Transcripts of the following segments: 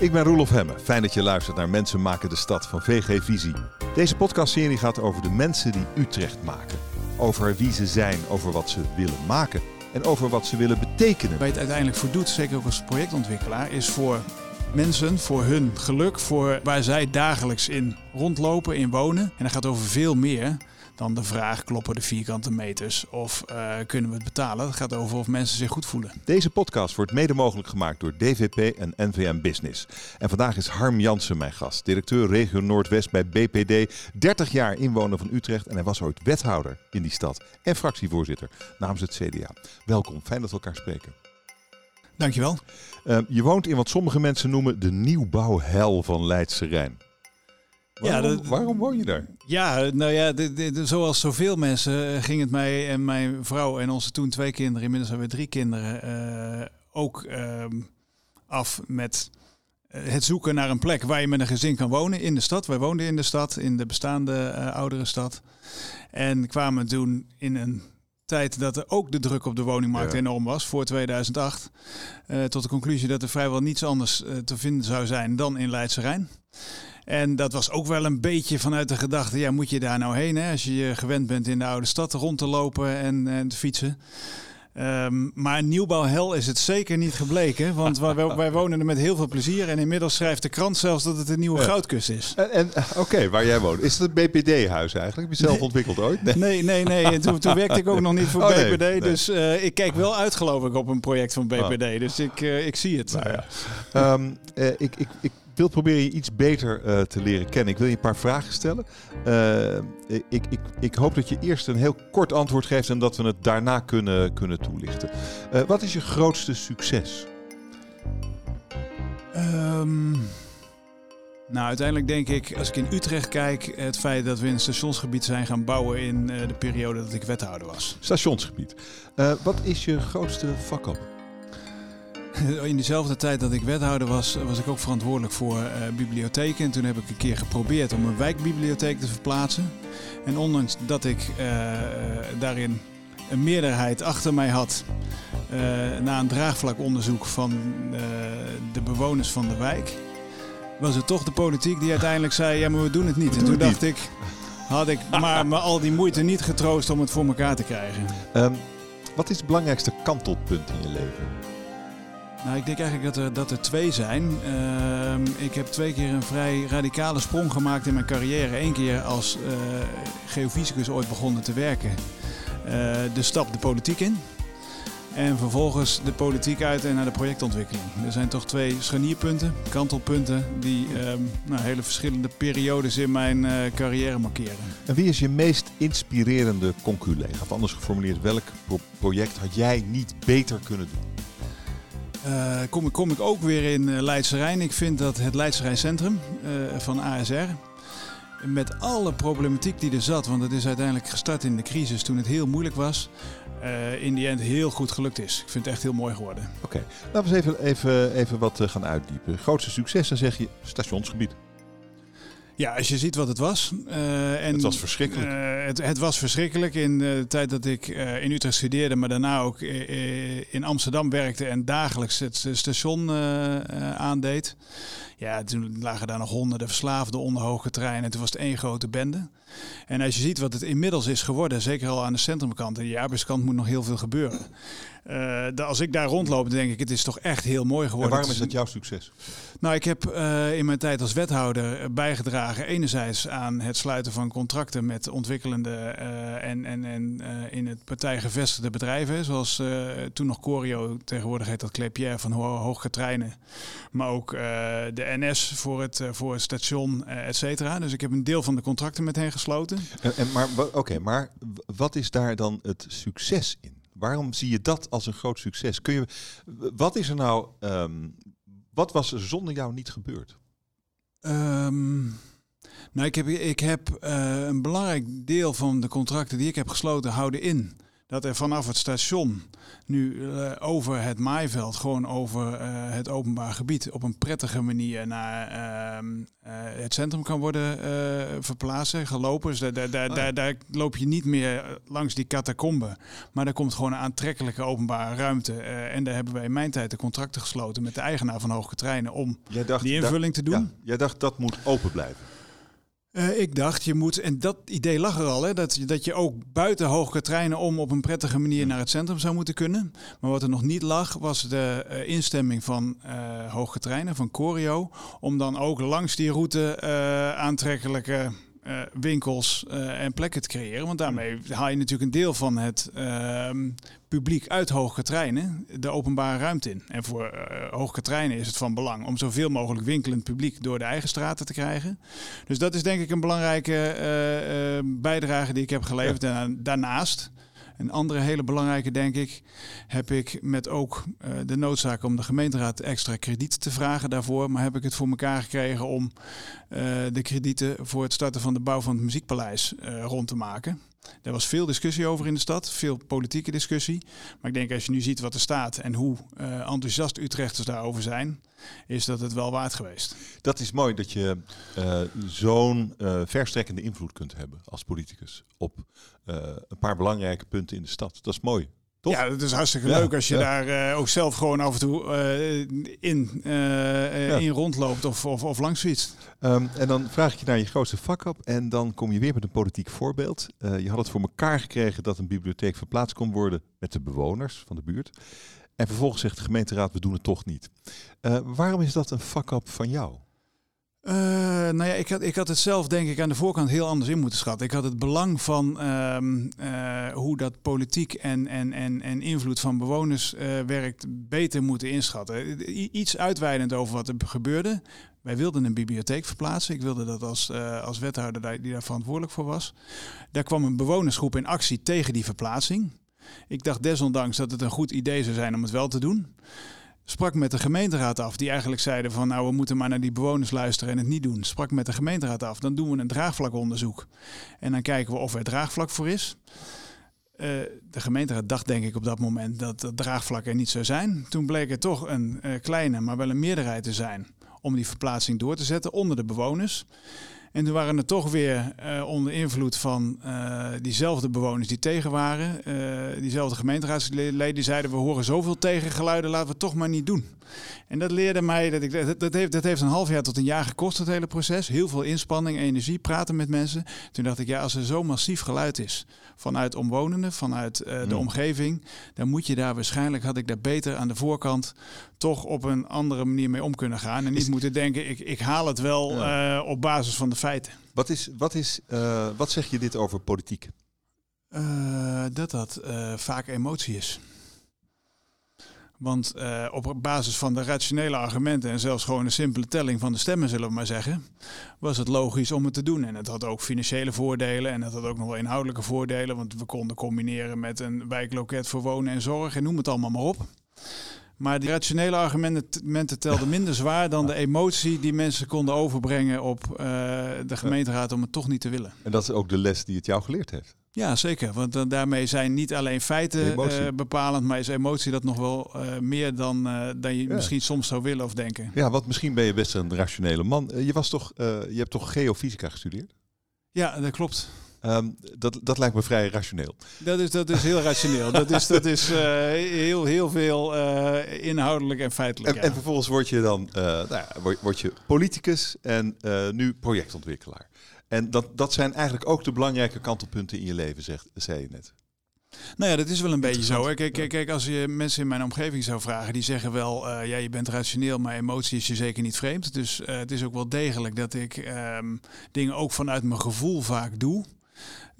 Ik ben Roelof Hemme. Fijn dat je luistert naar Mensen maken de stad van VG Visie. Deze podcastserie gaat over de mensen die Utrecht maken. Over wie ze zijn, over wat ze willen maken en over wat ze willen betekenen. Waar je het uiteindelijk voor doet, zeker ook als projectontwikkelaar, is voor mensen, voor hun geluk, voor waar zij dagelijks in rondlopen, in wonen. En dat gaat over veel meer dan de vraag: kloppen de vierkante meters of uh, kunnen we het betalen? Het gaat over of mensen zich goed voelen. Deze podcast wordt mede mogelijk gemaakt door DVP en NVM Business. En vandaag is Harm Jansen mijn gast, directeur regio Noordwest bij BPD, 30 jaar inwoner van Utrecht en hij was ooit wethouder in die stad en fractievoorzitter namens het CDA. Welkom, fijn dat we elkaar spreken. Dankjewel. Uh, je woont in wat sommige mensen noemen de nieuwbouwhel van Leidse Rijn. Waarom, ja, waarom woon je daar? Ja, nou ja, zoals zoveel mensen eh, ging het mij en mijn vrouw en onze toen twee kinderen, inmiddels hebben we drie kinderen, uh, ook uh, af met eh, het zoeken naar een plek waar je met een gezin kan wonen in de stad. Wij woonden in de stad, in de bestaande uh, oudere stad. En kwamen toen in een tijd dat er ook de druk op de woningmarkt enorm was, voor 2008, uh, tot de conclusie dat er vrijwel niets anders te vinden zou zijn dan in Leidse Rijn. En dat was ook wel een beetje vanuit de gedachte, ja, moet je daar nou heen? Hè? Als je gewend bent in de oude stad rond te lopen en, en te fietsen. Um, maar nieuwbouwhel is het zeker niet gebleken. Want wij, wij, wonen er met heel veel plezier. En inmiddels schrijft de krant zelfs dat het een nieuwe goudkust is. En, en Oké, waar jij woont. Is het een BPD-huis eigenlijk? Heb je zelf ontwikkeld ooit? Nee, nee, nee. nee. En toen, toen, werkte ik ook nog niet voor oh, BPD. Nee, dus uh, ik kijk wel uit, geloof ik, op een project van BPD. Oh. Dus ik, uh, ik zie het. Nou, ja. um, uh, ik, ik, ik wil proberen je iets beter uh, te leren kennen. Ik wil je een paar vragen stellen. Uh, ik, ik, ik hoop dat je eerst een heel kort antwoord geeft en dat we het daarna kunnen, kunnen toelichten. Uh, wat is je grootste succes? Um, nou, uiteindelijk denk ik, als ik in Utrecht kijk, het feit dat we in een stationsgebied zijn gaan bouwen in de periode dat ik wethouder was. Stationsgebied. wat is je grootste vakop? In diezelfde tijd dat ik wethouder was, was ik ook verantwoordelijk voor uh, bibliotheken. En toen heb ik een keer geprobeerd om een wijkbibliotheek te verplaatsen. En ondanks dat ik uh, daarin een meerderheid achter mij had, uh, na een draagvlakonderzoek van de bewoners van de wijk, was het toch de politiek die uiteindelijk zei: ja, maar we doen het niet. En toen dacht ik, had ik maar, maar al die moeite niet getroost om het voor elkaar te krijgen. Um, wat is het belangrijkste kantelpunt in je leven? Nou, ik denk eigenlijk dat er, dat er twee zijn. Uh, ik heb twee keer een vrij radicale sprong gemaakt in mijn carrière. Eén keer als uh, geofysicus ooit begonnen te werken. Uh, de stap de politiek in. En vervolgens de politiek uit en naar de projectontwikkeling. Er zijn toch twee scharnierpunten, kantelpunten, die uh, nou, hele verschillende periodes in mijn uh, carrière markeren. En wie is je meest inspirerende conculega? Of anders geformuleerd, welk pro project had jij niet beter kunnen doen? Uh, kom, ik, kom ik ook weer in uh, Leidse Rijn. Ik vind dat het Leidse Rijn Centrum uh, van ASR, met alle problematiek die er zat, want het is uiteindelijk gestart in de crisis toen het heel moeilijk was, in die end heel goed gelukt is. Ik vind het echt heel mooi geworden. Oké, laten we eens even, even, even wat gaan uitdiepen. Grootste succes, dan zeg je stationsgebied. Ja, als je ziet wat het was. Uh, en, het was verschrikkelijk. Uh, het, het, was verschrikkelijk in de tijd dat ik uh, in Utrecht studeerde, maar daarna ook in Amsterdam werkte en dagelijks het station aandeed. Ja, toen lagen daar nog honderden verslaafden onder hoge treinen. Toen was het één grote bende. En als je ziet wat het inmiddels is geworden, zeker al aan de centrumkant en de arbeidskant moet nog heel veel gebeuren. Uh, als ik daar rondloop, denk ik, het is toch echt heel mooi geworden. En waarom is dat jouw succes? Nou, ik heb uh, in mijn tijd als wethouder bijgedragen enerzijds aan het sluiten van contracten met ontwikkelende uh, en, en, en in het partij gevestigde bedrijven, zoals toen nog Corio, tegenwoordig heet dat Clepierre van Ho Hoge Treinen, maar ook de NS voor het, voor het station, et cetera. Dus ik heb een deel van de contracten met hen gesloten. En, en maar oké, maar wat is daar dan het succes in? Waarom zie je dat als een groot succes? Kun je, wat is er nou, um, wat was er zonder jou niet gebeurd? Um, nou, ik heb, ik heb uh, een belangrijk deel van de contracten die ik heb gesloten houden in dat er vanaf het station nu uh, over het maaiveld, gewoon over uh, het openbaar gebied, op een prettige manier naar uh, het centrum kan worden verplaatst, gelopen. Dus daar, daar, daar, oh daar, daar, loop je niet meer langs die catacombe, maar daar komt gewoon een aantrekkelijke openbare ruimte. en daar hebben wij in mijn tijd de contracten gesloten met de eigenaar van Hoge Treinen om die invulling te doen. Ja, jij dacht dat moet open blijven. Uh, ik dacht, je moet, en dat idee lag er al, hè, dat, je, dat je ook buiten hoge treinen om op een prettige manier naar het centrum zou moeten kunnen. Maar wat er nog niet lag, was de uh, instemming van uh, van Corio, om dan ook langs die route aantrekkelijke uh, winkels uh, en plekken te creëren. Want daarmee haal je natuurlijk een deel van het uh, publiek uit hoge treinen de openbare ruimte in. En voor uh, hoge treinen is het van belang om zoveel mogelijk winkelend publiek door de eigen straten te krijgen. Dus dat is denk ik een belangrijke bijdrage die ik heb geleverd. En daarnaast een andere hele belangrijke, denk ik, heb ik met ook uh, de noodzaak om de gemeenteraad extra krediet te vragen daarvoor. Maar heb ik het voor elkaar gekregen om uh, de kredieten voor het starten van de bouw van het muziekpaleis uh, rond te maken. Er was veel discussie over in de stad, veel politieke discussie. Maar ik denk als je nu ziet wat er staat en hoe uh, enthousiast Utrechters daarover zijn, is dat het wel waard geweest. Dat is mooi dat je uh, zo'n uh, verstrekkende invloed kunt hebben als politicus op een paar belangrijke punten in de stad. Dat is mooi. Toch? Ja, het is hartstikke leuk als je daar uh, ook zelf gewoon af en toe uh, in, uh, ja. in rondloopt of, of, of langs fietst. Um, en dan vraag ik je naar je grootste vak op en dan kom je weer met een politiek voorbeeld. je had het voor elkaar gekregen dat een bibliotheek verplaatst kon worden met de bewoners van de buurt. En vervolgens zegt de gemeenteraad, we doen het toch niet. waarom is dat een vak op van jou? Uh, nou ja, ik had, ik had het zelf denk ik aan de voorkant heel anders in moeten schatten. Ik had het belang van uh, uh, hoe dat politiek en, en, en, en invloed van bewoners eh, werkt beter moeten inschatten. iets uitweidend over wat er gebeurde. Wij wilden een bibliotheek verplaatsen. Ik wilde dat als, als wethouder die daar verantwoordelijk voor was. Daar kwam een bewonersgroep in actie tegen die verplaatsing. Ik dacht desondanks dat het een goed idee zou zijn om het wel te doen sprak met de gemeenteraad af, die eigenlijk zeiden van nou we moeten maar naar die bewoners luisteren en het niet doen. Sprak met de gemeenteraad af, dan doen we een draagvlakonderzoek en dan kijken we of er draagvlak voor is. Uh, de gemeenteraad dacht denk ik op dat moment dat het draagvlak er niet zou zijn. Toen bleek er toch een uh, kleine, maar wel een meerderheid te zijn om die verplaatsing door te zetten onder de bewoners. En toen waren er toch weer uh, onder invloed van uh, diezelfde bewoners die tegen waren. Uh, diezelfde gemeenteraadsleden die zeiden we horen zoveel tegengeluiden, laten we het toch maar niet doen. En dat leerde mij, dat, ik, dat, heeft, dat heeft een half jaar tot een jaar gekost, het hele proces. Heel veel inspanning, energie, praten met mensen. Toen dacht ik, ja, als er zo massief geluid is vanuit omwonenden, vanuit de omgeving, dan moet je daar waarschijnlijk, had ik daar beter aan de voorkant toch op een andere manier mee om kunnen gaan. En niet moeten denken, ik, ik haal het wel ja. op basis van de feiten. Wat, is, wat, is, uh, wat zeg je dit over politiek? dat dat vaak emotie is. Want uh, op basis van de rationele argumenten en zelfs gewoon een simpele telling van de stemmen, zullen we maar zeggen, was het logisch om het te doen. En het had ook financiële voordelen en het had ook nog wel inhoudelijke voordelen, want we konden combineren met een wijkloket voor wonen en zorg en noem het allemaal maar op. Maar die rationele argumenten telden minder zwaar dan de emotie die mensen konden overbrengen op uh, de gemeenteraad om het toch niet te willen. En dat is ook de les die het jou geleerd heeft. Ja, zeker. Want uh, daarmee zijn niet alleen feiten uh, bepalend, maar is emotie dat nog wel meer dan, dan je ja. misschien soms zou willen of denken. Ja, want misschien ben je best een rationele man. je, was toch, je hebt toch geofysica gestudeerd? Ja, dat klopt. Um, dat, dat lijkt me vrij rationeel. Dat is, dat is heel rationeel. Dat is, dat is heel, heel veel inhoudelijk en feitelijk. En, ja. en vervolgens word je dan nou ja, word, word, je politicus en nu projectontwikkelaar. En dat, dat zijn eigenlijk ook de belangrijke kantelpunten in je leven, zegt, zei je net. Nou ja, dat is wel een beetje zo. Kijk, kijk, kijk, als je mensen in mijn omgeving zou vragen, die zeggen wel, uh, ja, je bent rationeel, maar emotie is je zeker niet vreemd. Dus uh, het is ook wel degelijk dat ik um, dingen ook vanuit mijn gevoel vaak doe.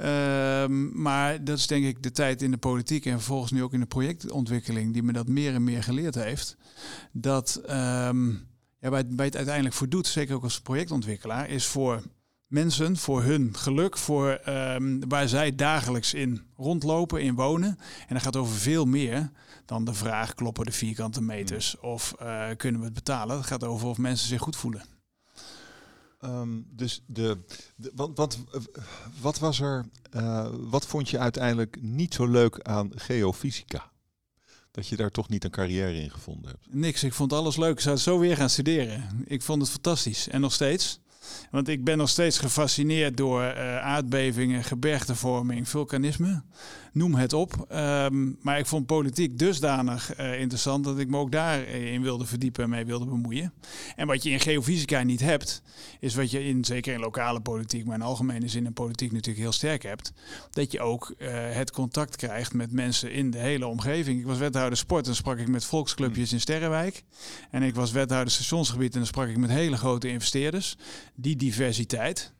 Um, maar dat is denk ik de tijd in de politiek en vervolgens nu ook in de projectontwikkeling die me dat meer en meer geleerd heeft. Dat um, ja, waar, het uiteindelijk voor doet, zeker ook als projectontwikkelaar, is voor mensen voor hun geluk, voor um, waar zij dagelijks in rondlopen, in wonen. En dat gaat over veel meer dan de vraag: kloppen de vierkante meters of uh, kunnen we het betalen? Het gaat over of mensen zich goed voelen. Ehm, dus de, wat, wat, wat was er, uh, wat vond je uiteindelijk niet zo leuk aan geofysica? Dat je daar toch niet een carrière in gevonden hebt? Niks, ik vond alles leuk. Ik zou het zo weer gaan studeren. Ik vond het fantastisch. En nog steeds. Want ik ben nog steeds gefascineerd door uh, aardbevingen, gebergtevorming, vulkanisme noem het op. Ehm, maar ik vond politiek dusdanig uh, interessant dat ik me ook daarin wilde verdiepen en mee wilde bemoeien. En wat je in geofysica niet hebt, is wat je in, zeker in lokale politiek, maar in algemene zin in politiek natuurlijk heel sterk hebt, dat je ook uh, het contact krijgt met mensen in de hele omgeving. Ik was wethouder sport en sprak ik met volksclubjes in Sterrenwijk. En ik was wethouder stationsgebied en dan sprak ik met hele grote investeerders. Die diversiteit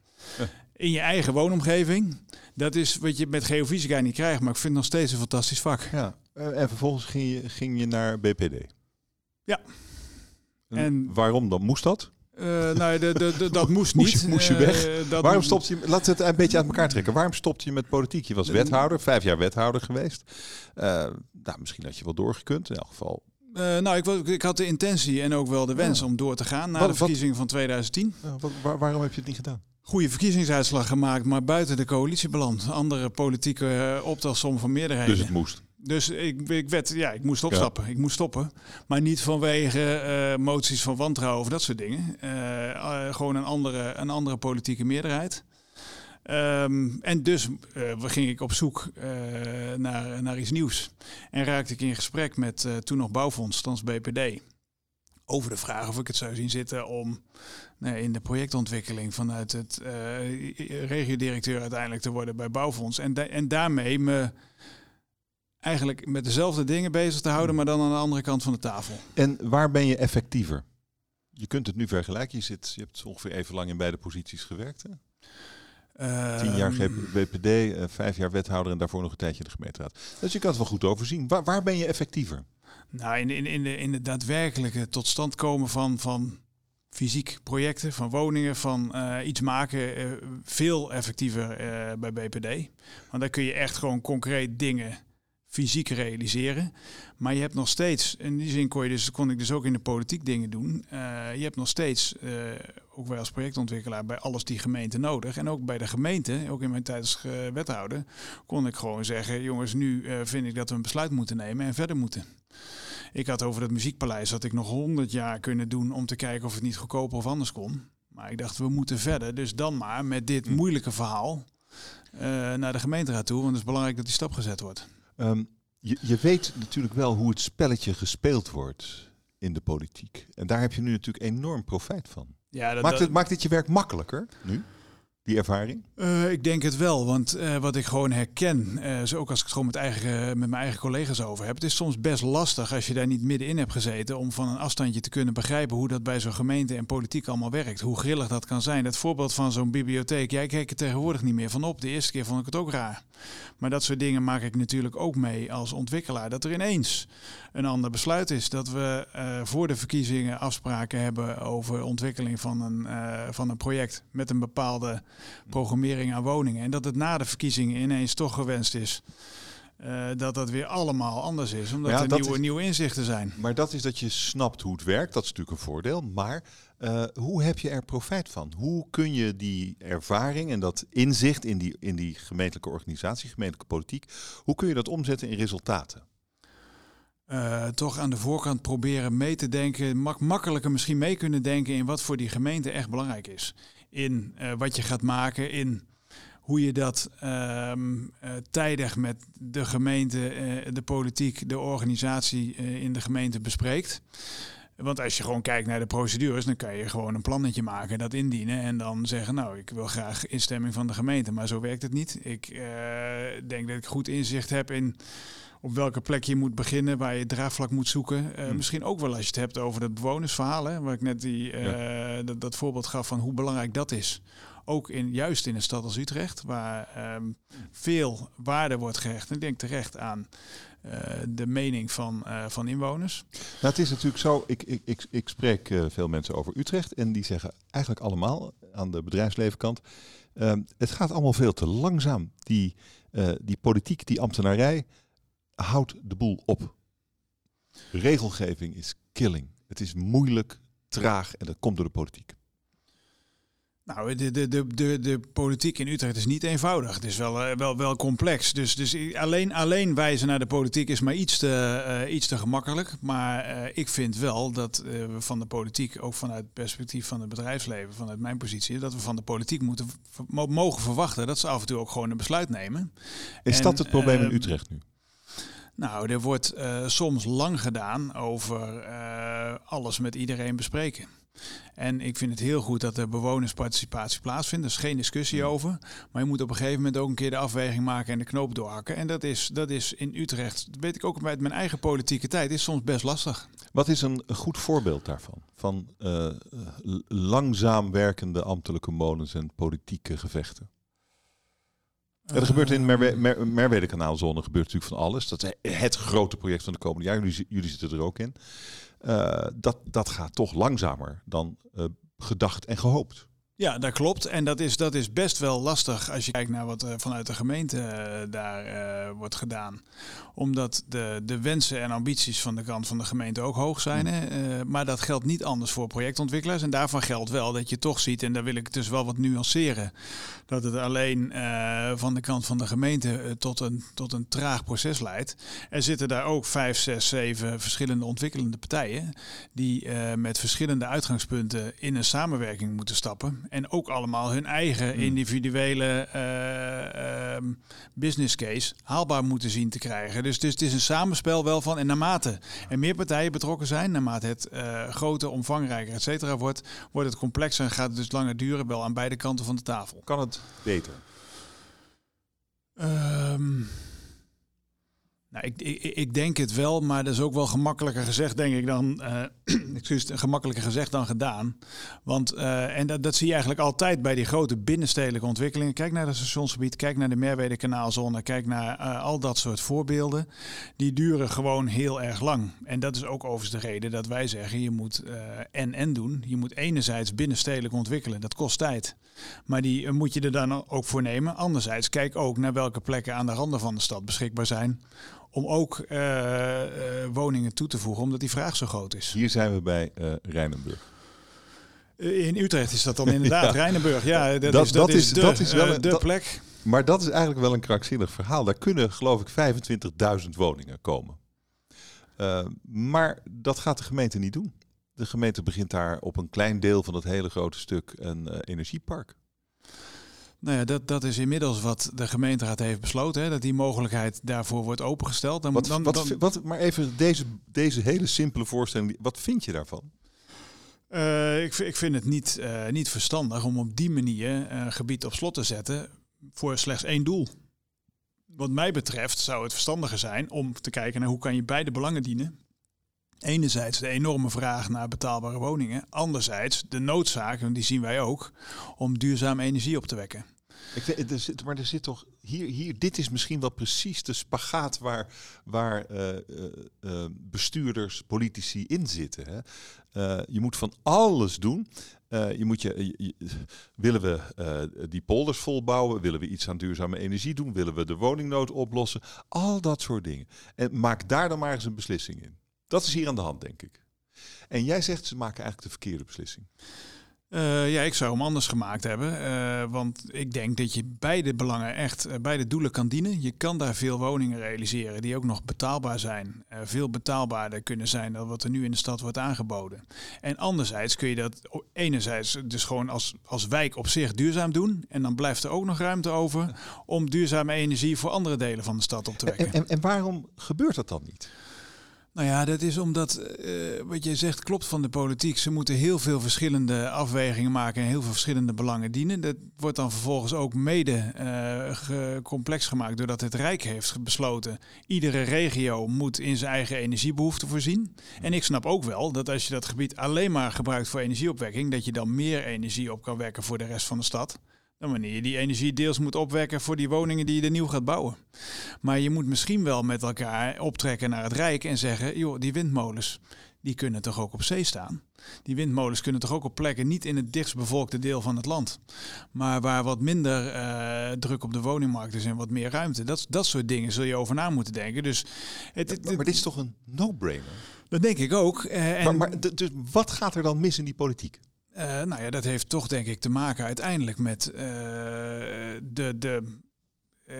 in je eigen woonomgeving. Dat is wat je met geofysica niet krijgt, maar ik vind het nog steeds een fantastisch vak. Ja, en vervolgens ging je, ging je naar BPD. Ja. En, waarom dan? Moest dat? Uh, nou, de, de, de, dat moest niet. Moest je, moest je weg? Uh, dat Waarom stopte je? Laat het een beetje uit elkaar trekken. Waarom stopte je met politiek? Je was wethouder, vijf jaar wethouder geweest. Uh, nou, misschien had je wel doorgekund. In elk geval uh, nou, ik, ik, had de intentie en ook wel de wens om door te gaan na wat, de verkiezing van 2010. Wat, waar, waarom heb je het niet gedaan? Goede verkiezingsuitslag gemaakt, maar buiten de coalitie beland. Andere politieke uh, optelsom van meerderheden. Dus het moest. Dus ik, ik, werd, ja, ik moest opstappen. Ik moest stoppen. Maar niet vanwege uh, moties van wantrouwen of dat soort dingen. gewoon een andere, een andere politieke meerderheid. Um, en dus ging ik op zoek naar, naar iets nieuws. En raakte ik in gesprek met toen nog Bouwfonds, thans BPD. Over de vraag of ik het zou zien zitten om nee, in de projectontwikkeling vanuit het regiodirecteur uiteindelijk te worden bij Bouwfonds. En, en daarmee me eigenlijk met dezelfde dingen bezig te houden, maar dan aan de andere kant van de tafel. En waar ben je effectiever? Je kunt het nu vergelijken. Je, zit, je hebt ongeveer even lang in beide posities gewerkt. Hè? Tien jaar WPD, ehm, uh, vijf jaar wethouder en daarvoor nog een tijdje in de gemeenteraad. Dus je kan het wel goed overzien. Waar, waar ben je effectiever? Nou, in, in, in, de, in de daadwerkelijke tot stand komen van, van fysiek projecten, van woningen, van uh, iets maken, uh, veel effectiever uh, bij BPD. Want daar kun je echt gewoon concreet dingen fysiek realiseren. Maar je hebt nog steeds, in die zin kon, je dus, kon ik dus ook in de politiek dingen doen. Je hebt nog steeds, ook wij als projectontwikkelaar, bij alles die gemeente nodig. En ook bij de gemeente, ook in mijn tijd als wethouder, kon ik gewoon zeggen: jongens, nu vind ik dat we een besluit moeten nemen en verder moeten. Ik had over het muziekpaleis had ik nog honderd jaar kunnen doen om te kijken of het niet goedkoper of anders kon. Maar ik dacht, we moeten verder. Dus dan maar met dit hm. moeilijke verhaal naar de gemeenteraad toe. Want het is belangrijk dat die stap gezet wordt. Um, je, je weet natuurlijk wel hoe het spelletje gespeeld wordt in de politiek. En daar heb je nu natuurlijk enorm profijt van. Ja, dat, maakt, het, maakt het je werk makkelijker nu? Die ervaring? Uh, ik denk het wel, want uh, wat ik gewoon herken, uh, zo ook als ik het gewoon met, eigen, met mijn eigen collega's over heb, het is soms best lastig als je daar niet middenin hebt gezeten om van een afstandje te kunnen begrijpen hoe dat bij zo'n gemeente en politiek allemaal werkt. Hoe grillig dat kan zijn. Dat voorbeeld van zo'n bibliotheek, jij kijkt er tegenwoordig niet meer van op. De eerste keer vond ik het ook raar. Maar dat soort dingen maak ik natuurlijk ook mee als ontwikkelaar. Dat er ineens een ander besluit is. Dat we uh, voor de verkiezingen afspraken hebben over ontwikkeling van een, uh, van een project met een bepaalde programmering aan woningen. En dat het na de verkiezingen ineens toch gewenst is. Uh, dat dat weer allemaal anders is, omdat ja, er nieuwe, is, nieuwe inzichten zijn. Maar dat is dat je snapt hoe het werkt, dat is natuurlijk een voordeel. Maar uh, hoe heb je er profijt van? Hoe kun je die ervaring en dat inzicht in die, in die gemeentelijke organisatie, gemeentelijke politiek, hoe kun je dat omzetten in resultaten? Uh, toch aan de voorkant proberen mee te denken, mak makkelijker misschien mee kunnen denken in wat voor die gemeente echt belangrijk is. In uh, wat je gaat maken, in hoe je dat uh, tijdig met de gemeente, de politiek, de organisatie in de gemeente bespreekt. Want als je gewoon kijkt naar de procedures, dan kan je gewoon een plannetje maken, dat indienen en dan zeggen, nou, ik wil graag instemming van de gemeente. Maar zo werkt het niet. Ik denk dat ik goed inzicht heb in op welke plek je moet beginnen, waar je draagvlak moet zoeken. Uh, Misschien ook wel als je het hebt over het bewonersverhaal, hè, waar ik net die, uh, dat, dat, voorbeeld gaf van hoe belangrijk dat is. Ook in, juist in een stad als Utrecht, waar um, veel waarde wordt gehecht. En ik denk terecht aan uh, de mening van, van inwoners. Nou, het is natuurlijk zo, ik, ik, ik, ik spreek veel mensen over Utrecht en die zeggen eigenlijk allemaal aan de bedrijfslevenkant, ehm, het gaat allemaal veel te langzaam. Die, die politiek, die ambtenarij houdt de boel op. Regelgeving is killing. Het is moeilijk, traag en dat komt door de politiek. Nou, de, de, de, de, de politiek in Utrecht is niet eenvoudig. Het is wel, uh, wel, wel complex. Dus, dus alleen, alleen wijzen naar de politiek is maar iets te, uh, iets te gemakkelijk. Maar uh, ik vind wel dat we van de politiek, ook vanuit het perspectief van het bedrijfsleven, vanuit mijn positie, dat we van de politiek moeten mogen verwachten dat ze af en toe ook gewoon een besluit nemen. Is en, dat het probleem in Utrecht nu? Nou, er wordt soms lang gedaan over alles met iedereen bespreken. En ik vind het heel goed dat er bewonersparticipatie plaatsvindt. Er is geen discussie over. Maar je moet op een gegeven moment ook een keer de afweging maken en de knoop doorhakken. En dat is, dat is in Utrecht, dat weet ik ook uit mijn eigen politieke tijd, is soms best lastig. Wat is een goed voorbeeld daarvan? Van uh, langzaam werkende ambtelijke molens en politieke gevechten? Er gebeurt in Merwe Mer Merwede kanaalzone gebeurt natuurlijk van alles. Dat is het grote project van de komende jaren. Jullie, zitten er ook in. Uh, dat, dat gaat toch langzamer dan uh, gedacht en gehoopt. Ja, dat klopt. En dat is, dat is best wel lastig als je kijkt naar wat uh, vanuit de gemeente daar wordt gedaan. Omdat de, de wensen en ambities van de kant van de gemeente ook hoog zijn. Hè? maar dat geldt niet anders voor projectontwikkelaars. En daarvan geldt wel dat je toch ziet, en daar wil ik dus wel wat nuanceren, dat het alleen van de kant van de gemeente tot, een, tot een traag proces leidt. Er zitten daar ook vijf, zes, zeven verschillende ontwikkelende partijen die met verschillende uitgangspunten in een samenwerking moeten stappen. En ook allemaal hun eigen hmm. individuele ehm, business case haalbaar moeten zien te krijgen. Dus, dus het is een samenspel wel van. En naarmate er meer partijen betrokken zijn, naarmate het groter, omvangrijker, et cetera wordt, wordt het complexer en gaat het dus langer duren, wel aan beide kanten van de tafel. Kan het beter? Um, nou, ik, ik, ik, denk het wel, maar dat is ook wel gemakkelijker gezegd, denk ik, dan, excuus, gemakkelijker gezegd dan gedaan. Want, uh, en dat, dat zie je eigenlijk altijd bij die grote binnenstedelijke ontwikkelingen. Kijk naar het stationsgebied, kijk naar de Merwede kanaalzone, kijk naar uh, al dat soort voorbeelden. Die duren gewoon heel erg lang. En dat is ook overigens de reden dat wij zeggen, je moet en-en doen. Je moet enerzijds binnenstedelijk ontwikkelen, dat kost tijd. Maar die moet je er dan ook voor nemen. Anderzijds, kijk ook naar welke plekken aan de randen van de stad beschikbaar zijn om ook uh, woningen toe te voegen, omdat die vraag zo groot is. Hier zijn we bij uh, Rijnenburg. In Utrecht is dat dan inderdaad ja. Rijnenburg. Ja, dat, dat, is, dat, is, de, dat is wel een, de plek. Maar dat is eigenlijk wel een krankzinnig verhaal. Daar kunnen geloof ik 25.000 woningen komen. Uh, maar dat gaat de gemeente niet doen. De gemeente begint daar op een klein deel van het hele grote stuk een uh, energiepark. Nou ja, dat, dat is inmiddels wat de gemeenteraad heeft besloten, hè, dat die mogelijkheid daarvoor wordt opengesteld. Dan, wat, dan, wat, dan, wat, maar even deze, deze hele simpele voorstelling, wat vind je daarvan? Uh, ik, ik vind het niet, uh, niet verstandig om op die manier een gebied op slot te zetten voor slechts één doel. Wat mij betreft zou het verstandiger zijn om te kijken naar hoe kan je beide belangen dienen. Enerzijds de enorme vraag naar betaalbare woningen. Anderzijds de noodzaak, en die zien wij ook, om duurzame energie op te wekken. Ik maar er zit toch hier, hier, dit is misschien wel precies de spagaat waar, waar uh, uh, bestuurders, politici in zitten. Hè? Je moet van alles doen. je moet je, je, willen we die polders volbouwen? Willen we iets aan duurzame energie doen? Willen we de woningnood oplossen? Al dat soort dingen. En maak daar dan maar eens een beslissing in. Dat is hier aan de hand, denk ik. En jij zegt ze maken eigenlijk de verkeerde beslissing. Uh, ja, ik zou hem anders gemaakt hebben. Uh, want ik denk dat je beide belangen echt, uh, beide doelen kan dienen. Je kan daar veel woningen realiseren die ook nog betaalbaar zijn. veel betaalbaarder kunnen zijn dan wat er nu in de stad wordt aangeboden. En anderzijds kun je dat enerzijds dus gewoon als, als wijk op zich duurzaam doen. En dan blijft er ook nog ruimte over om duurzame energie voor andere delen van de stad op te wekken. En, en, en waarom gebeurt dat dan niet? Nou ja, dat is omdat uh, wat je zegt klopt van de politiek. Ze moeten heel veel verschillende afwegingen maken en heel veel verschillende belangen dienen. Dat wordt dan vervolgens ook mede uh, complex gemaakt doordat het Rijk heeft besloten. Iedere regio moet in zijn eigen energiebehoeften voorzien. En ik snap ook wel dat als je dat gebied alleen maar gebruikt voor energieopwekking, dat je dan meer energie op kan wekken voor de rest van de stad dan wanneer je die energie deels moet opwekken voor die woningen die je er nieuw gaat bouwen. Maar je moet misschien wel met elkaar optrekken naar het Rijk en zeggen, joh, die windmolens, die kunnen toch ook op zee staan? Die windmolens kunnen toch ook op plekken niet in het dichtstbevolkte deel van het land, maar waar wat minder uh, druk op de woningmarkt is en wat meer ruimte. Dat, dat soort dingen zul je over na moeten denken. Dus het, het, maar, dit is toch een no-brainer? Dat denk ik ook. Uh, en maar, maar dus wat gaat er dan mis in die politiek? Uh, nou ja, dat heeft toch denk ik te maken uiteindelijk met uh, de, de uh,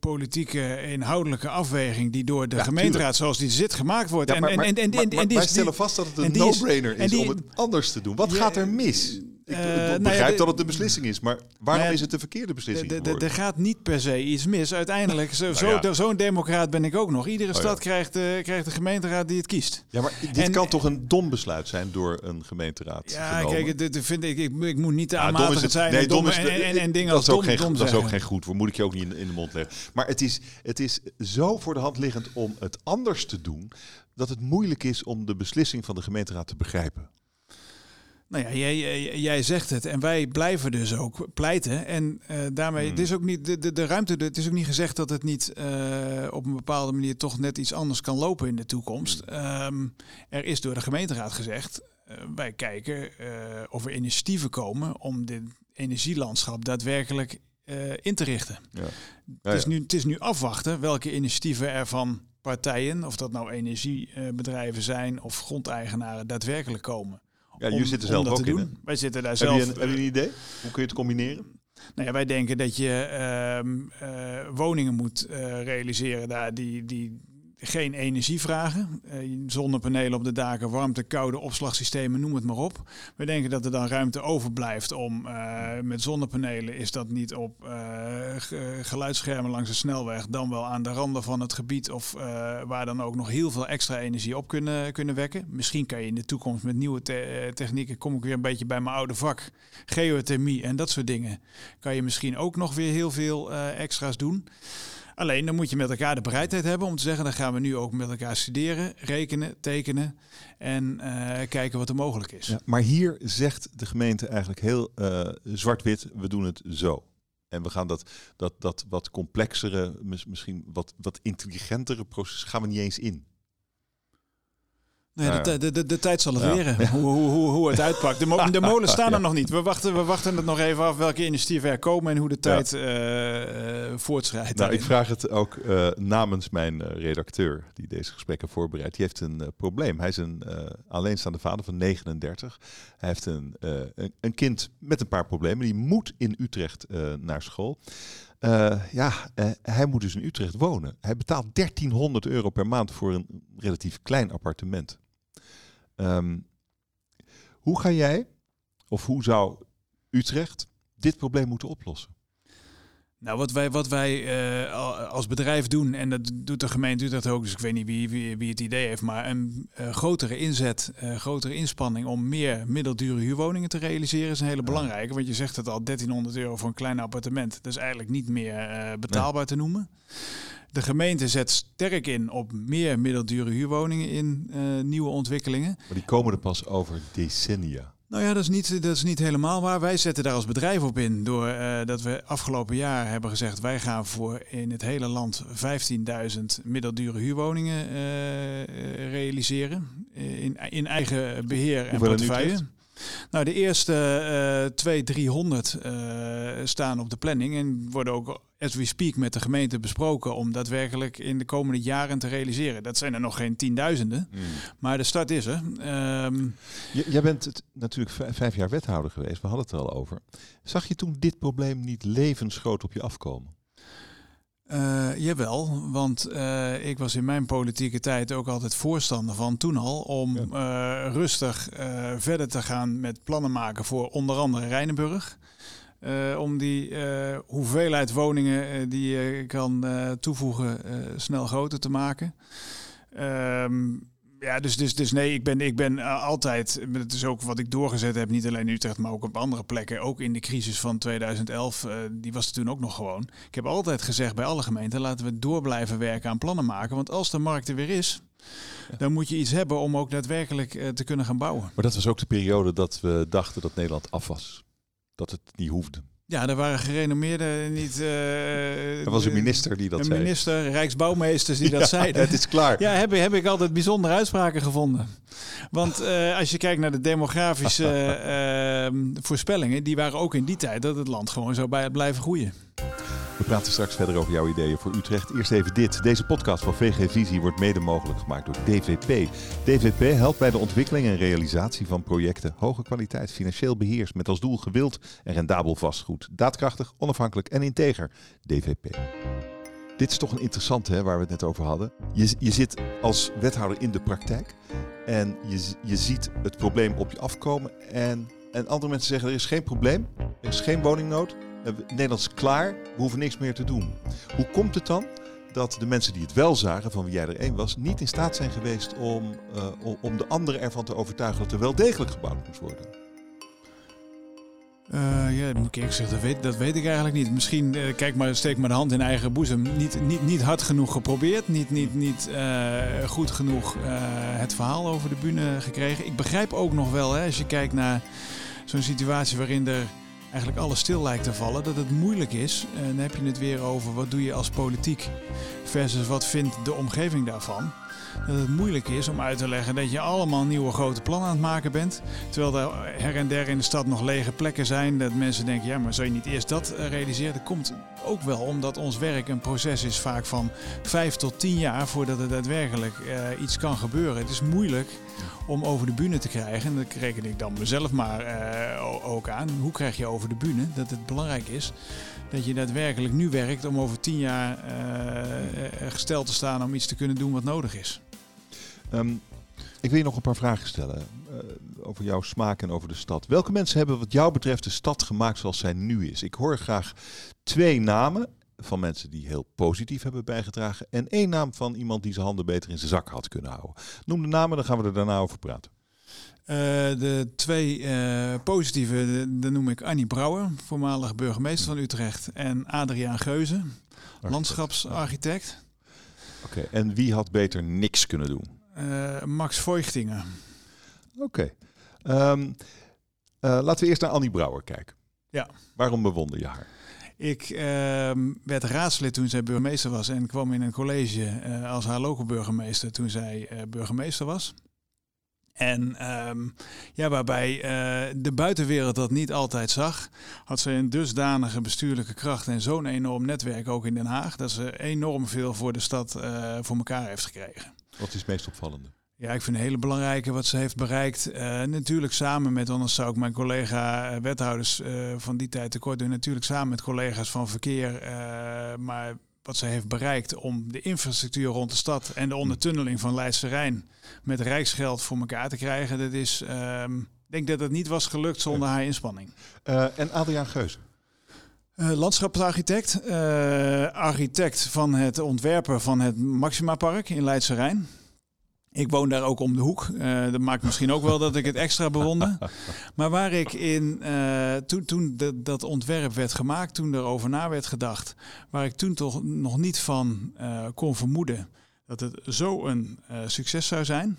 politieke inhoudelijke afweging die door de gemeenteraad zoals die zit gemaakt wordt. Ja, maar, en, en, en, en, en, die wij stellen vast dat het een no-brainer is, is om het anders te doen. Wat gaat er mis? Ik, uh, ik begrijp ja, dat het de beslissing is, maar waarom nou is het de verkeerde beslissing? Er gaat niet per se iets mis. Uiteindelijk, zo'n zo, nou zo democraat ben ik ook nog. Iedere oh stad krijgt, uh, krijgt de gemeenteraad die het kiest. Ja, maar dit en, kan toch een dom besluit zijn door een gemeenteraad? Ja, genomen? kijk, dit, vind ik, ik, ik moet niet te aanmatigend zijn nee, en, dom is, en, en, en, dingen dat als dom, geen, dom Dat is ook geen goed voor, moet ik je ook niet in, in de mond leggen. Maar het is, het is zo voor de hand liggend om het anders te doen, dat het moeilijk is om de beslissing van de gemeenteraad te begrijpen. Nou ja, jij, jij, zegt het en wij blijven dus ook pleiten. En uh, daarmee, hmm. het is ook niet de, de, de ruimte, het is ook niet gezegd dat het niet uh, op een bepaalde manier toch net iets anders kan lopen in de toekomst. Hmm. Um, er is door de gemeenteraad gezegd, uh, wij kijken of er initiatieven komen om dit energielandschap daadwerkelijk in te richten. Ja. Ja, het, is nu, het is nu afwachten welke initiatieven er van partijen, of dat nou energiebedrijven zijn of grondeigenaren, daadwerkelijk komen. Ja, jullie zitten zelf ook in. Wij zitten daar zelf. Heb je, een, heb je een idee? Hoe kun je het combineren? Nou ja, wij denken dat je uh, uh, woningen moet uh, realiseren daar die, die geen energie vragen. Uh, zonnepanelen op de daken, warmte, koude opslagsystemen, noem het maar op. We denken dat er dan ruimte overblijft om uh, met zonnepanelen is dat niet op uh, geluidsschermen langs de snelweg, dan wel aan de randen van het gebied of waar dan ook nog heel veel extra energie op kunnen, kunnen wekken. Misschien kan je in de toekomst met nieuwe te technieken, kom ik weer een beetje bij mijn oude vak, geothermie en dat soort dingen, kan je misschien ook nog weer heel veel extra's doen. Alleen dan moet je met elkaar de bereidheid hebben om te zeggen, dan gaan we nu ook met elkaar studeren, rekenen, tekenen en uh, kijken wat er mogelijk is. Ja, maar hier zegt de gemeente eigenlijk heel uh, zwart-wit, we doen het zo. En we gaan dat, dat, dat wat complexere, misschien wat, wat intelligentere proces gaan we niet eens in. Nee, de, de, de, de, tijd zal het leren hoe, hoe, hoe, het uitpakt. De, mo de molens staan er nog niet. We wachten, we wachten het nog even af welke initiatieven er komen en hoe de tijd uh, uh, voortschrijdt. Nou, ik vraag het ook uh, namens mijn redacteur die deze gesprekken voorbereidt. Die heeft een probleem. Hij is een alleenstaande vader van 39. Hij heeft een, een, een, kind met een paar problemen. Die moet in Utrecht naar school. ja, hij moet dus in Utrecht wonen. Hij betaalt 1300 euro per maand voor een relatief klein appartement. Um, hoe ga jij, of hoe zou Utrecht dit probleem moeten oplossen? Nou, wat wij, wat wij uh, als bedrijf doen, en dat doet de gemeente Utrecht ook, dus ik weet niet wie, wie, wie het idee heeft, maar een uh, grotere inzet, uh, grotere inspanning om meer middeldure huurwoningen te realiseren is een hele belangrijke. Want je zegt het al, 1300 euro voor een klein appartement, dat is eigenlijk niet meer betaalbaar te noemen. De gemeente zet sterk in op meer middeldure huurwoningen in nieuwe ontwikkelingen. Maar die komen er pas over decennia. Nou ja, dat is, niet, dat is niet helemaal waar. Wij zetten daar als bedrijf op in door uh, dat we afgelopen jaar hebben gezegd... wij gaan voor in het hele land 15.000 middeldure huurwoningen uh, realiseren. In, in eigen beheer en portefeuille. Nou, de eerste uh, 200, 300 uh, staan op de planning en worden ook as we speak met de gemeente besproken om daadwerkelijk in de komende jaren te realiseren. Dat zijn er nog geen tienduizenden, mm. maar de start is er. Um, jij bent natuurlijk vijf jaar wethouder geweest, we hadden het er al over. Zag je toen dit probleem niet levensgroot op je afkomen? Uh, jawel, want uh, ik was in mijn politieke tijd ook altijd voorstander van toen al om uh, rustig verder te gaan met plannen maken voor onder andere Rijnenburg. om die hoeveelheid woningen die je kan toevoegen snel groter te maken. Ehm, ja, dus, dus, dus nee, ik ben, ik ben uh, altijd, het is ook wat ik doorgezet heb, niet alleen in Utrecht, maar ook op andere plekken. Ook in de crisis van 2011, uh, eh, die was er toen ook nog gewoon. Ik heb altijd gezegd bij alle gemeenten, laten we door blijven werken aan plannen maken. Want als de markt er weer is, dan moet je iets hebben om ook daadwerkelijk uh, te kunnen gaan bouwen. Maar dat was ook de periode dat we dachten dat Nederland af was. Dat het niet hoefde. Ja, er waren gerenommeerde, niet... Uh, er was een minister die dat een zei. Een minister, rijksbouwmeesters die dat zeiden. het is klaar. Ja, heb, heb ik altijd bijzondere uitspraken gevonden. Want uh, als je kijkt naar de demografische uh, voorspellingen, die waren ook in die tijd dat het land gewoon zou bij, blijven groeien. We praten straks verder over jouw ideeën voor Utrecht. Eerst even dit. Deze podcast van VG Visie wordt mede mogelijk gemaakt door DVP. DVP helpt bij de ontwikkeling en realisatie van projecten. Hoge kwaliteit, financieel beheers met als doel gewild en rendabel vastgoed. Daadkrachtig, onafhankelijk en integer. DVP. Dit is toch een interessante hè, waar we het net over hadden. Je, je zit als wethouder in de praktijk en je, je ziet het probleem op je afkomen. En, en andere mensen zeggen er is geen probleem, er is geen woningnood. Nederland is klaar, we hoeven niks meer te doen. Hoe komt het dan dat de mensen die het wel zagen, van wie jij er één was, niet in staat zijn geweest om, uh, om de anderen ervan te overtuigen dat er wel degelijk gebouwd moet worden? Uh, ja, moet ik eerlijk zeggen, dat weet, dat weet ik eigenlijk niet. Misschien, kijk maar, steek maar de hand in eigen boezem. Niet, niet, niet hard genoeg geprobeerd, niet, niet, niet goed genoeg het verhaal over de bühne gekregen. Ik begrijp ook nog wel, hè, als je kijkt naar zo'n situatie waarin er eigenlijk alles stil lijkt te vallen, dat het moeilijk is. En dan heb je het weer over wat doe je als politiek versus wat vindt de omgeving daarvan dat het moeilijk is om uit te leggen dat je allemaal nieuwe grote plannen aan het maken bent. Terwijl er her en der in de stad nog lege plekken zijn. Dat mensen denken, ja, maar zou je niet eerst dat eh, realiseren? Dat komt ook wel omdat ons werk een proces is vaak van vijf tot tien jaar voordat er daadwerkelijk uh, iets kan gebeuren. Het is moeilijk om over de bühne te krijgen. En dat reken ik dan mezelf maar ook aan. Hoe krijg je over de bühne? Dat het belangrijk is dat je daadwerkelijk nu werkt om over tien jaar gesteld te staan om iets te kunnen doen wat nodig is. Um, ik wil je nog een paar vragen stellen uh, over jouw smaak en over de stad. Welke mensen hebben wat jou betreft de stad gemaakt zoals zij nu is? Ik hoor graag twee namen van mensen die heel positief hebben bijgedragen en één naam van iemand die zijn handen beter in zijn zak had kunnen houden. Noem de namen, dan gaan we er daarna over praten. Uh, de twee uh, positieve, dan noem ik Annie Brouwer, voormalig burgemeester van Utrecht, en Adriaan Geuze, landschapsarchitect. Oké, okay, en wie had beter niks kunnen doen? Uh, Max Voigtingen. Oké. Okay. Um, uh, laten we eerst naar Annie Brouwer kijken. Ja. Waarom bewonder je haar? Ik uh, werd raadslid toen zij burgemeester was en kwam in een college uh, als haar lokale burgemeester toen zij burgemeester was. En um, ja, waarbij de buitenwereld dat niet altijd zag, had ze een dusdanige bestuurlijke kracht en zo'n enorm netwerk ook in Den Haag, dat ze enorm veel voor de stad voor elkaar heeft gekregen. Wat is het meest opvallende? Ja, ik vind een hele belangrijke wat ze heeft bereikt. Uh, natuurlijk samen met, anders zou ik mijn collega uh, wethouders uh, van die tijd tekort doen. Natuurlijk samen met collega's van verkeer. maar wat ze heeft bereikt om de infrastructuur rond de stad en de ondertunneling van Leidse Rijn met rijksgeld voor elkaar te krijgen. Dat is, ehm, ik denk dat het niet was gelukt zonder haar inspanning. en Adriaan Geuze? Uh, landschapsarchitect, uh, architect van het ontwerpen van het Maxima Park in Leidse Rijn. Ik woon daar ook om de hoek. Uh, dat maakt misschien ook wel dat ik het extra bewonder. Maar waar ik in, toen, toen de, dat ontwerp werd gemaakt, toen erover na werd gedacht, waar ik toen toch nog niet van kon vermoeden dat het zo een succes zou zijn.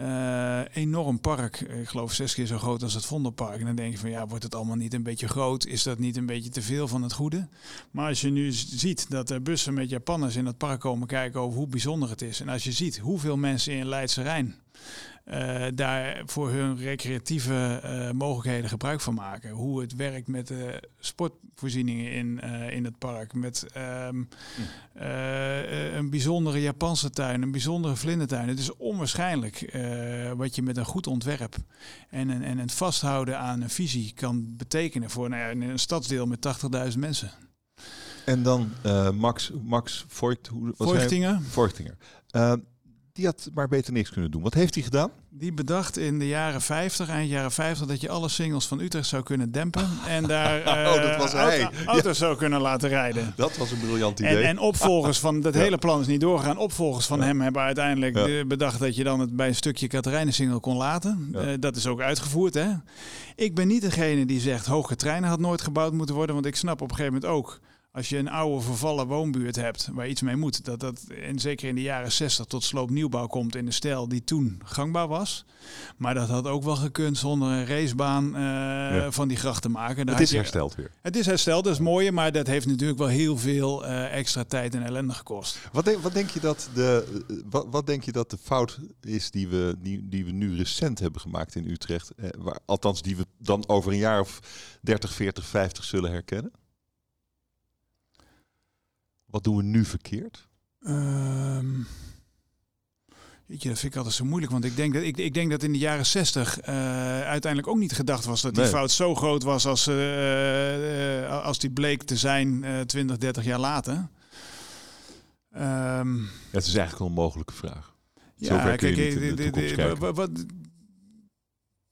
Uh, enorm park, ik geloof zes keer zo groot als het Vondelpark. En dan denk je van ja, wordt het allemaal niet een beetje groot? Is dat niet een beetje te veel van het goede? Maar als je nu ziet dat er bussen met Japanners in het park komen kijken over hoe bijzonder het is. En als je ziet hoeveel mensen in Leidse Rijn uh, daar voor hun recreatieve uh, mogelijkheden gebruik van maken. Hoe het werkt met de sportvoorzieningen in, uh, in het park. Met um, een bijzondere Japanse tuin, een bijzondere vlindertuin. Het is onwaarschijnlijk wat je met een goed ontwerp en een, en het vasthouden aan een visie kan betekenen voor nou ja, een stadsdeel met 80.000 mensen. En dan Max, Max Voigt, hoe, Voigtinger. Voigtinger die had maar beter niks kunnen doen. Wat heeft hij gedaan? Die bedacht in de jaren 50, eind jaren 50, dat je alle singles van Utrecht zou kunnen dempen. En daar uh, oh, dat was hij. Auto, auto's ja. zou kunnen laten rijden. Dat was een briljant idee. En, en opvolgers van, dat ja. hele plan is niet doorgegaan. Opvolgers van ja. hem hebben uiteindelijk bedacht dat je dan het bij een stukje Katerijnen-single kon laten. Uh, dat is ook uitgevoerd. Hè? Ik ben niet degene die zegt, hoge treinen had nooit gebouwd moeten worden. Want ik snap op een gegeven moment ook als je een oude vervallen woonbuurt hebt waar iets mee moet, dat dat en zeker in de jaren 60 tot sloopnieuwbouw komt in de stijl die toen gangbaar was. Maar dat had ook wel gekund zonder een racebaan uh, ja. van die gracht te maken. Daar het is je, hersteld weer. Het is hersteld, dat is mooi, maar dat heeft natuurlijk wel heel veel uh, extra tijd en ellende gekost. Wat denk, wat denk je dat de wat, wat denk je dat de fout is die we, die, die we nu recent hebben gemaakt in Utrecht? Eh, waar, althans, die we dan over een jaar of 30, 40, 50 zullen herkennen? Wat doen we nu verkeerd? Um, je, dat vind ik altijd zo moeilijk, want ik denk dat, ik, ik denk dat in de jaren 60 uh, uiteindelijk ook niet gedacht was dat die fout zo groot was als, uh, uh, als die bleek te zijn 20, 30 jaar later. Um, het is eigenlijk een onmogelijke vraag. Ja, kijk, de, wat,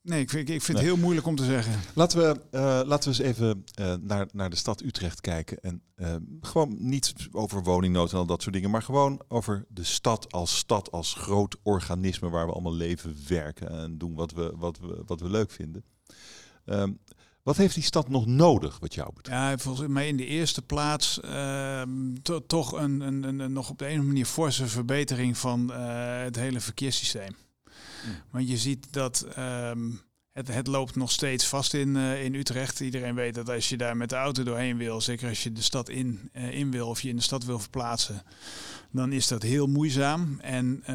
Nee, ik vind, ik vind het heel moeilijk om te zeggen. Laten we, uh, laten we eens even uh, naar, naar de stad Utrecht kijken. En uh, gewoon niet over woningnood en al dat soort dingen, maar gewoon over de stad als stad, als groot organisme waar we allemaal leven, werken en doen wat we, wat we, wat we leuk vinden. Ehm, wat heeft die stad nog nodig, wat jou betreft? Ja, volgens mij in de eerste plaats ehm, toch een, een, een, nog op de een of manier forse verbetering van het hele verkeerssysteem. Want je ziet dat ehm, het, het loopt nog steeds vast in, uh, in Utrecht. Iedereen weet dat als je daar met de auto doorheen wil, zeker als je de stad in, uh, in wil of je in de stad wil verplaatsen, dan is dat heel moeizaam. En uh,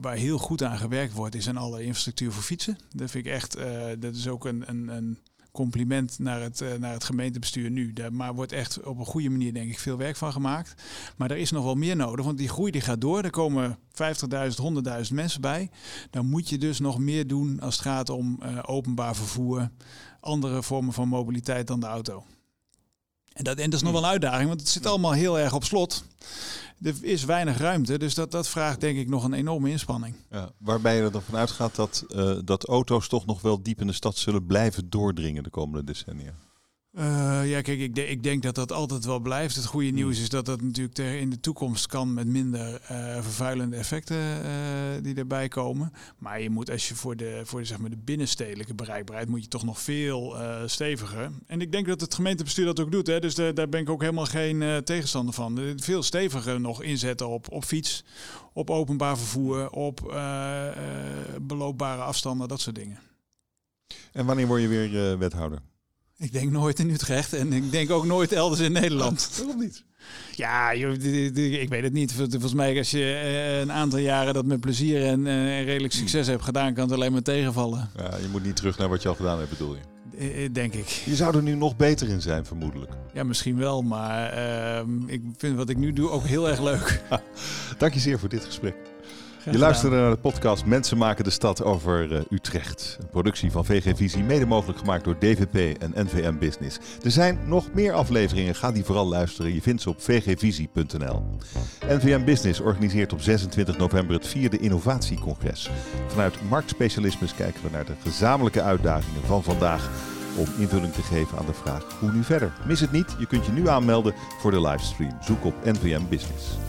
waar heel goed aan gewerkt wordt, is aan alle infrastructuur voor fietsen. Dat vind ik echt, dat is ook een, een, een compliment naar het, uh, naar het gemeentebestuur nu. Daar maar wordt echt op een goede manier, denk ik, veel werk van gemaakt. Maar er is nog wel meer nodig, want die groei die gaat door. Er komen 50.000, 100.000 mensen bij. Dan moet je dus nog meer doen als het gaat om uh, openbaar vervoer, andere vormen van mobiliteit dan de auto. En dat, en dat is nog wel een uitdaging, want het zit allemaal heel erg op slot er is weinig ruimte. Dus dat, dat vraagt denk ik nog een enorme inspanning. Ja, waarbij je er dan vanuit gaat dat, uh, dat auto's toch nog wel diep in de stad zullen blijven doordringen de komende decennia. Uh, ja, kijk, ik, de, ik, denk dat dat altijd wel blijft. Het goede hmm. nieuws is dat dat natuurlijk in de toekomst kan met minder uh, vervuilende effecten uh, die erbij komen. Maar je moet, als je voor de, voor de, zeg maar de binnenstedelijke bereikbaarheid, moet je toch nog veel steviger. En ik denk dat het gemeentebestuur dat ook doet. Hè, dus de, daar ben ik ook helemaal geen tegenstander van. Veel steviger nog inzetten op, op fiets, op openbaar vervoer, op beloopbare afstanden, dat soort dingen. En wanneer word je weer wethouder? Ik denk nooit in Utrecht en ik denk ook nooit elders in Nederland. Waarom niet? Ja, ik weet het niet. Volgens mij als je eh, een aantal jaren dat met plezier en eh, redelijk succes hebt gedaan, kan het alleen maar tegenvallen. Ja, je moet niet terug naar wat je al gedaan hebt, bedoel je? Eh, denk ik. Je zou er nu nog beter in zijn, vermoedelijk. Ja, misschien wel, maar uh, ik vind wat ik nu doe ook heel erg leuk. Dank je zeer voor dit gesprek. Je luisterde naar de podcast Mensen maken de stad over uh, Utrecht. Een productie van VG Visie, mede mogelijk gemaakt door DVP en NVM Business. Er zijn nog meer afleveringen, ga die vooral luisteren. Je vindt ze op vgvisie.nl. NVM Business organiseert op 26 november het vierde innovatiecongres. Vanuit marktspecialismes kijken we naar de gezamenlijke uitdagingen van vandaag om invulling te geven aan de vraag hoe nu verder. Mis het niet, je kunt je nu aanmelden voor de livestream. Zoek op NVM Business.